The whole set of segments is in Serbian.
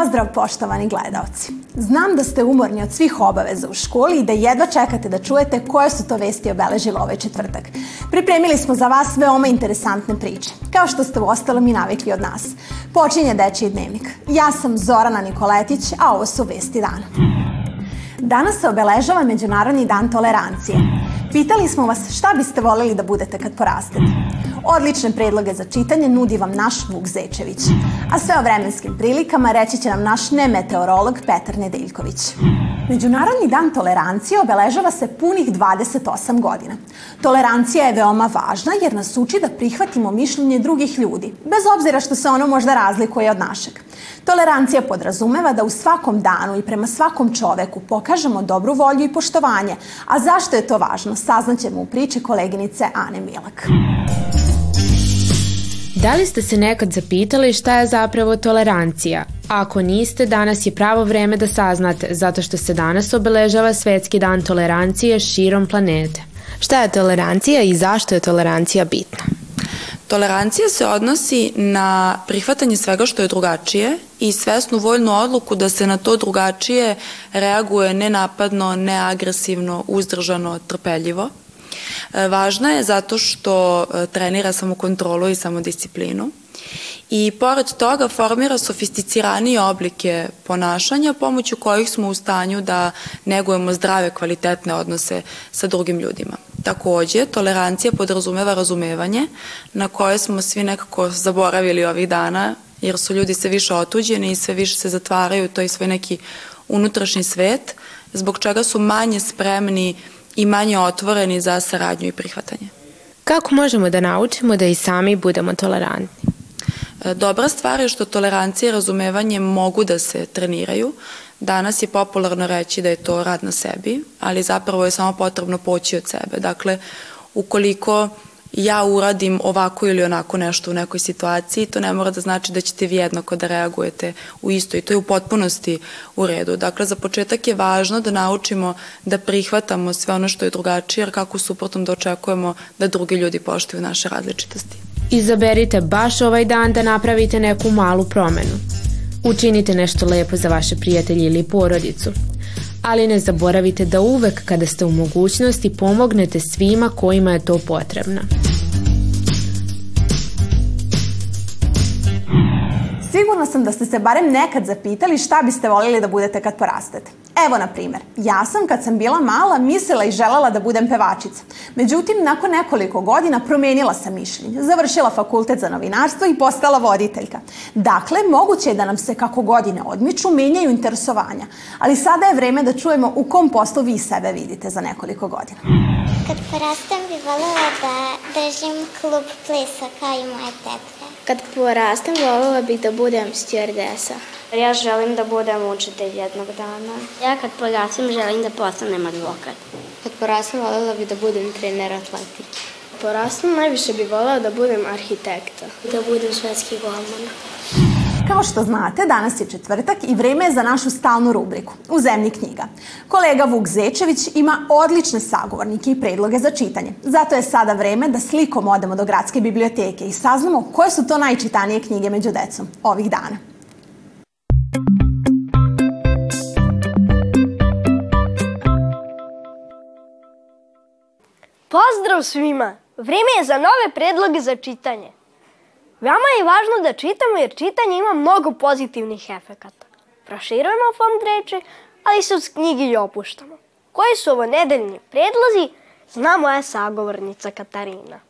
Pozdrav poštovani gledalci. Znam da ste umorni od svih obaveza u školi i da jedva čekate da čujete koje su to vesti obeležile ovaj četvrtak. Pripremili smo za vas veoma interesantne priče, kao što ste u ostalom i navikli od nas. Počinje Dečiji dnevnik. Ja sam Zorana Nikoletić, a ovo su vesti dana. Danas se obeležava Međunarodni dan tolerancije. Pitali smo vas šta biste voljeli da budete kad porastete. Odlične predloge za čitanje nudi vam naš Vuk Zečević. A sve o vremenskim prilikama reći će nam naš nemeteorolog Petar Nedeljković. Međunarodni dan tolerancije obeležava se punih 28 godina. Tolerancija je veoma važna jer nas uči da prihvatimo mišljenje drugih ljudi, bez obzira što se ono možda razlikuje od našeg. Tolerancija podrazumeva da u svakom danu i prema svakom čoveku pokažemo dobru volju i poštovanje. A zašto je to važno? Saznaćemo u priči koleginice Ane Milak. Da li ste se nekad zapitali šta je zapravo tolerancija? Ako niste, danas je pravo vreme da saznate, zato što se danas obeležava Svetski dan tolerancije širom planete. Šta je tolerancija i zašto je tolerancija bitna? Tolerancija se odnosi na prihvatanje svega što je drugačije i svesnu voljnu odluku da se na to drugačije reaguje nenapadno, neagresivno, uzdržano, trpeljivo. E, važna je zato što e, trenira samokontrolu i samodisciplinu i pored toga formira sofisticiranije oblike ponašanja pomoću kojih smo u stanju da negujemo zdrave kvalitetne odnose sa drugim ljudima. Takođe, tolerancija podrazumeva razumevanje na koje smo svi nekako zaboravili ovih dana jer su ljudi sve više otuđeni i sve više se zatvaraju u toj svoj neki unutrašnji svet, zbog čega su manje spremni i manje otvoreni za saradnju i prihvatanje. Kako možemo da naučimo da i sami budemo tolerantni? E, dobra stvar je što tolerancija i razumevanje mogu da se treniraju. Danas je popularno reći da je to rad na sebi, ali zapravo je samo potrebno poći od sebe. Dakle, ukoliko ja uradim ovako ili onako nešto u nekoj situaciji, to ne mora da znači da ćete vi jednako da reagujete u isto i to je u potpunosti u redu. Dakle, za početak je važno da naučimo da prihvatamo sve ono što je drugačije, jer kako suprotno da očekujemo da drugi ljudi poštuju naše različitosti. Izaberite baš ovaj dan da napravite neku malu promenu. Učinite nešto lepo za vaše prijatelje ili porodicu ali ne zaboravite da uvek kada ste u mogućnosti pomognete svima kojima je to potrebno. Sigurna sam da ste se barem nekad zapitali šta biste voljeli da budete kad porastete. Evo, na primer, ja sam kad sam bila mala mislila i želela da budem pevačica. Međutim, nakon nekoliko godina promenila sam mišljenje, završila fakultet za novinarstvo i postala voditeljka. Dakle, moguće je da nam se kako godine odmiču menjaju interesovanja, ali sada je vreme da čujemo u kom poslu vi sebe vidite za nekoliko godina. Kad porastem bi voljela da držim klub plesa kao i moje tetke. Kad porastem voljela bih da budem stewardesa. Ja želim da budem učitelj jednog dana. Ja kad porastem želim da postanem advokat. Kad porastem voljela bih da budem trener atletike. Porastem najviše bih voljela da budem arhitekta. Da budem svetski golman. Kao što znate, danas je četvrtak i vreme je za našu stalnu rubriku U zemlji knjiga. Kolega Vuk Zečević ima odlične sagovornike i predloge za čitanje. Zato je sada vreme da slikom odemo do gradske biblioteke i saznamo koje su to najčitanije knjige među decom ovih dana. Pozdrav svima! Vreme je za nove predloge za čitanje. Veoma je važno da čitamo jer čitanje ima mnogo pozitivnih efekata. Proširujemo fond reči, ali se uz knjigi i opuštamo. Koji su ovo nedeljni predlozi, zna moja sagovornica Katarina.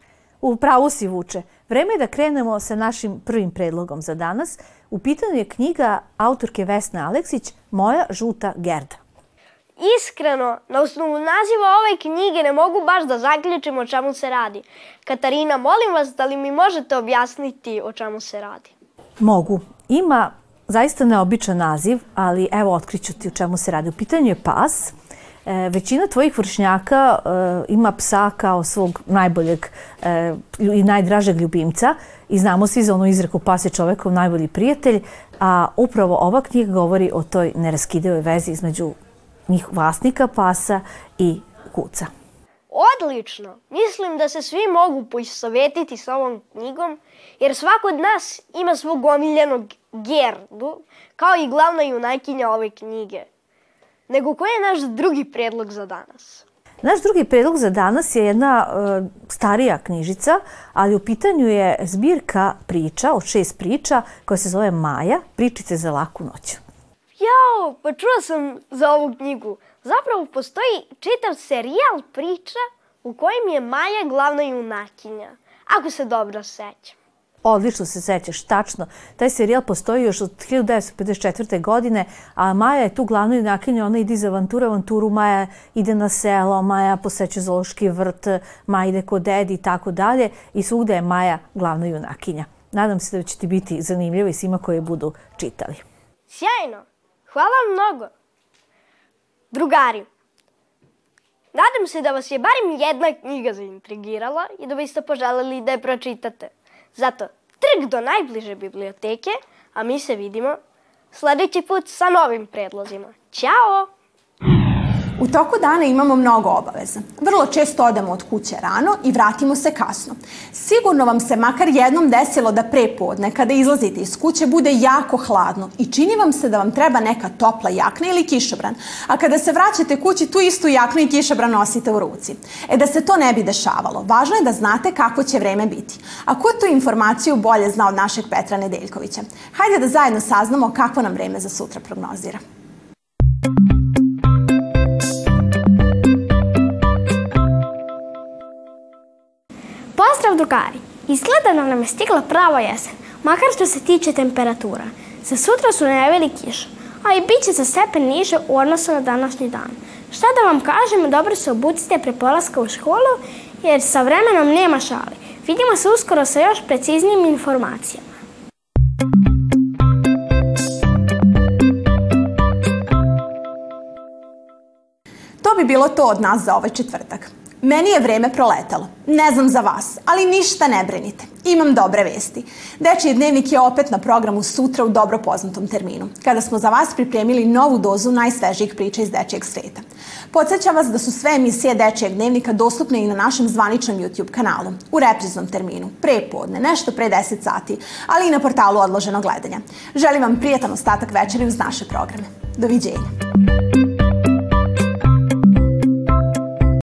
U pravu si vuče. Vreme je da krenemo sa našim prvim predlogom za danas. U pitanju je knjiga autorke Vesne Aleksić Moja žuta gerda. Iskreno, na osnovu naziva ove knjige ne mogu baš da zaključim o čemu se radi. Katarina, molim vas da li mi možete objasniti o čemu se radi? Mogu. Ima zaista neobičan naziv, ali evo otkriću ti o čemu se radi. U pitanju je pas. E, većina tvojih vršnjaka e, ima psa kao svog najboljeg e, i najdražeg ljubimca i znamo svi za onu izreku pas je čovekov najbolji prijatelj, a upravo ova knjiga govori o toj neraskidevoj vezi između njih vlasnika pasa i kuca. Odlično! Mislim da se svi mogu poistovetiti s ovom knjigom, jer svako od nas ima svog omiljenog Gerdu, kao i glavna junakinja ove knjige. Nego koji je naš drugi predlog za danas? Naš drugi predlog za danas je jedna e, starija knjižica, ali u pitanju je zbirka priča, od šest priča, koja se zove Maja, pričice za laku noć. Jao, pa čula sam za ovu knjigu. Zapravo postoji čitav serijal priča u kojem je Maja glavna junakinja, ako se dobro sećam. Odlično se sećaš, tačno. Taj serijal postoji još od 1954. godine, a Maja je tu glavna junakinja, ona ide iz avanturu, avanturu, Maja ide na selo, Maja poseće zološki vrt, Maja ide kod dedi i tako dalje i svugde je Maja glavna junakinja. Nadam se da će ti biti zanimljivo i svima koji budu čitali. Sjajno! Hvala mnogo! Drugari, nadam se da vas je barem jedna knjiga zaintrigirala i da biste poželeli da je pročitate. Zato trg do najbliže biblioteke, a mi se vidimo sledeći put sa novim predlozima. Ćao! U toku dana imamo mnogo obaveza. Vrlo često odemo od kuće rano i vratimo se kasno. Sigurno vam se makar jednom desilo da prepodne, kada izlazite iz kuće, bude jako hladno i čini vam se da vam treba neka topla jakna ili kišobran, a kada se vraćate kući, tu istu jaknu i kišobran nosite u ruci. E da se to ne bi dešavalo, važno je da znate kako će vreme biti. A ko tu informaciju bolje zna od našeg Petra Nedeljkovića? Hajde da zajedno saznamo kako nam vreme za sutra prognozira. Pozdrav drugari! Izgleda da nam je stigla prava jesen, makar što se tiče temperatura. Za sutra su najavili kiš, a i bit će za stepen niže u odnosu na današnji dan. Šta da vam kažem, dobro se obucite pre polaska u školu, jer sa vremenom nema šali. Vidimo se uskoro sa još preciznijim informacijama. To bi bilo to od nas za ovaj četvrtak. Meni je vreme proletalo. Ne znam za vas, ali ništa ne brinite. Imam dobre vesti. Dečiji dnevnik je opet na programu sutra u dobro poznatom terminu, kada smo za vas pripremili novu dozu najsvežijih priča iz Dečijeg sveta. Podsećam vas da su sve emisije Dečijeg dnevnika dostupne i na našem zvaničnom YouTube kanalu, u repriznom terminu, pre podne, nešto pre 10 sati, ali i na portalu odloženog gledanja. Želim vam prijatan ostatak večeri uz naše programe. Doviđenja.